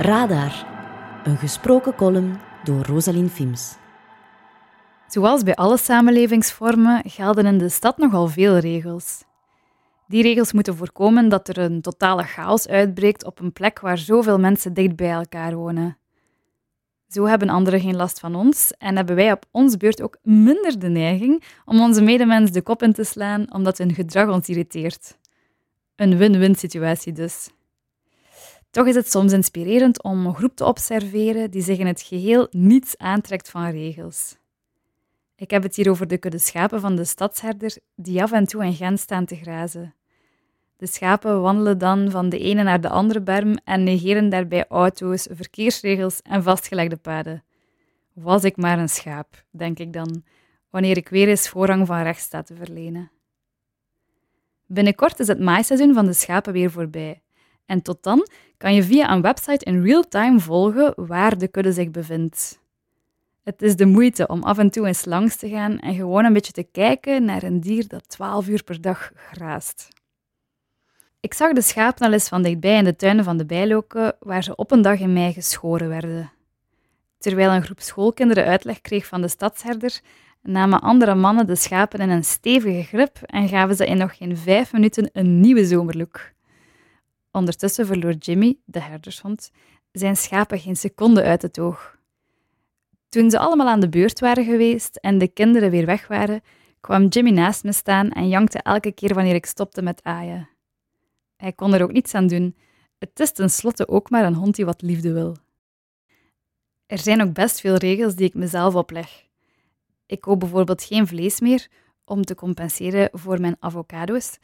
Radar, een gesproken column door Rosalien Fims. Zoals bij alle samenlevingsvormen gelden in de stad nogal veel regels. Die regels moeten voorkomen dat er een totale chaos uitbreekt op een plek waar zoveel mensen dicht bij elkaar wonen. Zo hebben anderen geen last van ons en hebben wij op ons beurt ook minder de neiging om onze medemens de kop in te slaan omdat hun gedrag ons irriteert. Een win-win situatie dus. Toch is het soms inspirerend om een groep te observeren die zich in het geheel niets aantrekt van regels. Ik heb het hier over de kudde schapen van de stadsherder die af en toe in Gent staan te grazen. De schapen wandelen dan van de ene naar de andere berm en negeren daarbij auto's, verkeersregels en vastgelegde paden. Was ik maar een schaap, denk ik dan, wanneer ik weer eens voorrang van rechts sta te verlenen. Binnenkort is het maaiseizoen van de schapen weer voorbij. En tot dan kan je via een website in real time volgen waar de kudde zich bevindt. Het is de moeite om af en toe eens langs te gaan en gewoon een beetje te kijken naar een dier dat 12 uur per dag graast. Ik zag de schapen al eens van dichtbij in de tuinen van de Bijloken, waar ze op een dag in mei geschoren werden. Terwijl een groep schoolkinderen uitleg kreeg van de stadsherder, namen andere mannen de schapen in een stevige grip en gaven ze in nog geen vijf minuten een nieuwe zomerlook. Ondertussen verloor Jimmy, de herdershond, zijn schapen geen seconde uit het oog. Toen ze allemaal aan de beurt waren geweest en de kinderen weer weg waren, kwam Jimmy naast me staan en jankte elke keer wanneer ik stopte met aaien. Hij kon er ook niets aan doen. Het is tenslotte ook maar een hond die wat liefde wil. Er zijn ook best veel regels die ik mezelf opleg. Ik koop bijvoorbeeld geen vlees meer om te compenseren voor mijn avocado's.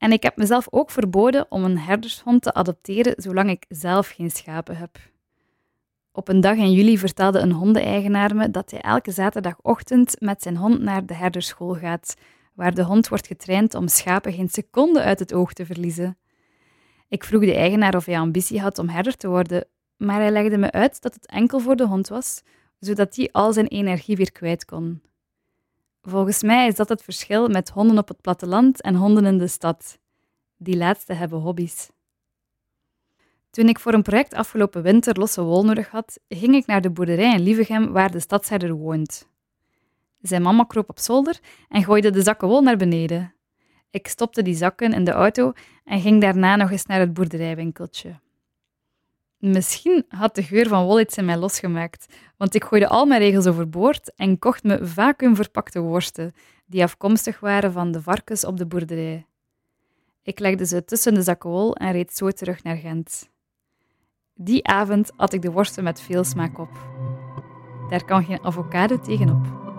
En ik heb mezelf ook verboden om een herdershond te adopteren zolang ik zelf geen schapen heb. Op een dag in juli vertelde een hondeneigenaar me dat hij elke zaterdagochtend met zijn hond naar de herderschool gaat, waar de hond wordt getraind om schapen geen seconde uit het oog te verliezen. Ik vroeg de eigenaar of hij ambitie had om herder te worden, maar hij legde me uit dat het enkel voor de hond was, zodat hij al zijn energie weer kwijt kon. Volgens mij is dat het verschil met honden op het platteland en honden in de stad. Die laatste hebben hobby's. Toen ik voor een project afgelopen winter losse wol nodig had, ging ik naar de boerderij in Lievegem waar de stadsherder woont. Zijn mama kroop op zolder en gooide de zakken wol naar beneden. Ik stopte die zakken in de auto en ging daarna nog eens naar het boerderijwinkeltje. Misschien had de geur van wol iets in mij losgemaakt, want ik gooide al mijn regels overboord en kocht me vacuümverpakte worsten, die afkomstig waren van de varkens op de boerderij. Ik legde ze tussen de zakken wol en reed zo terug naar Gent. Die avond at ik de worsten met veel smaak op. Daar kan geen avocado tegenop.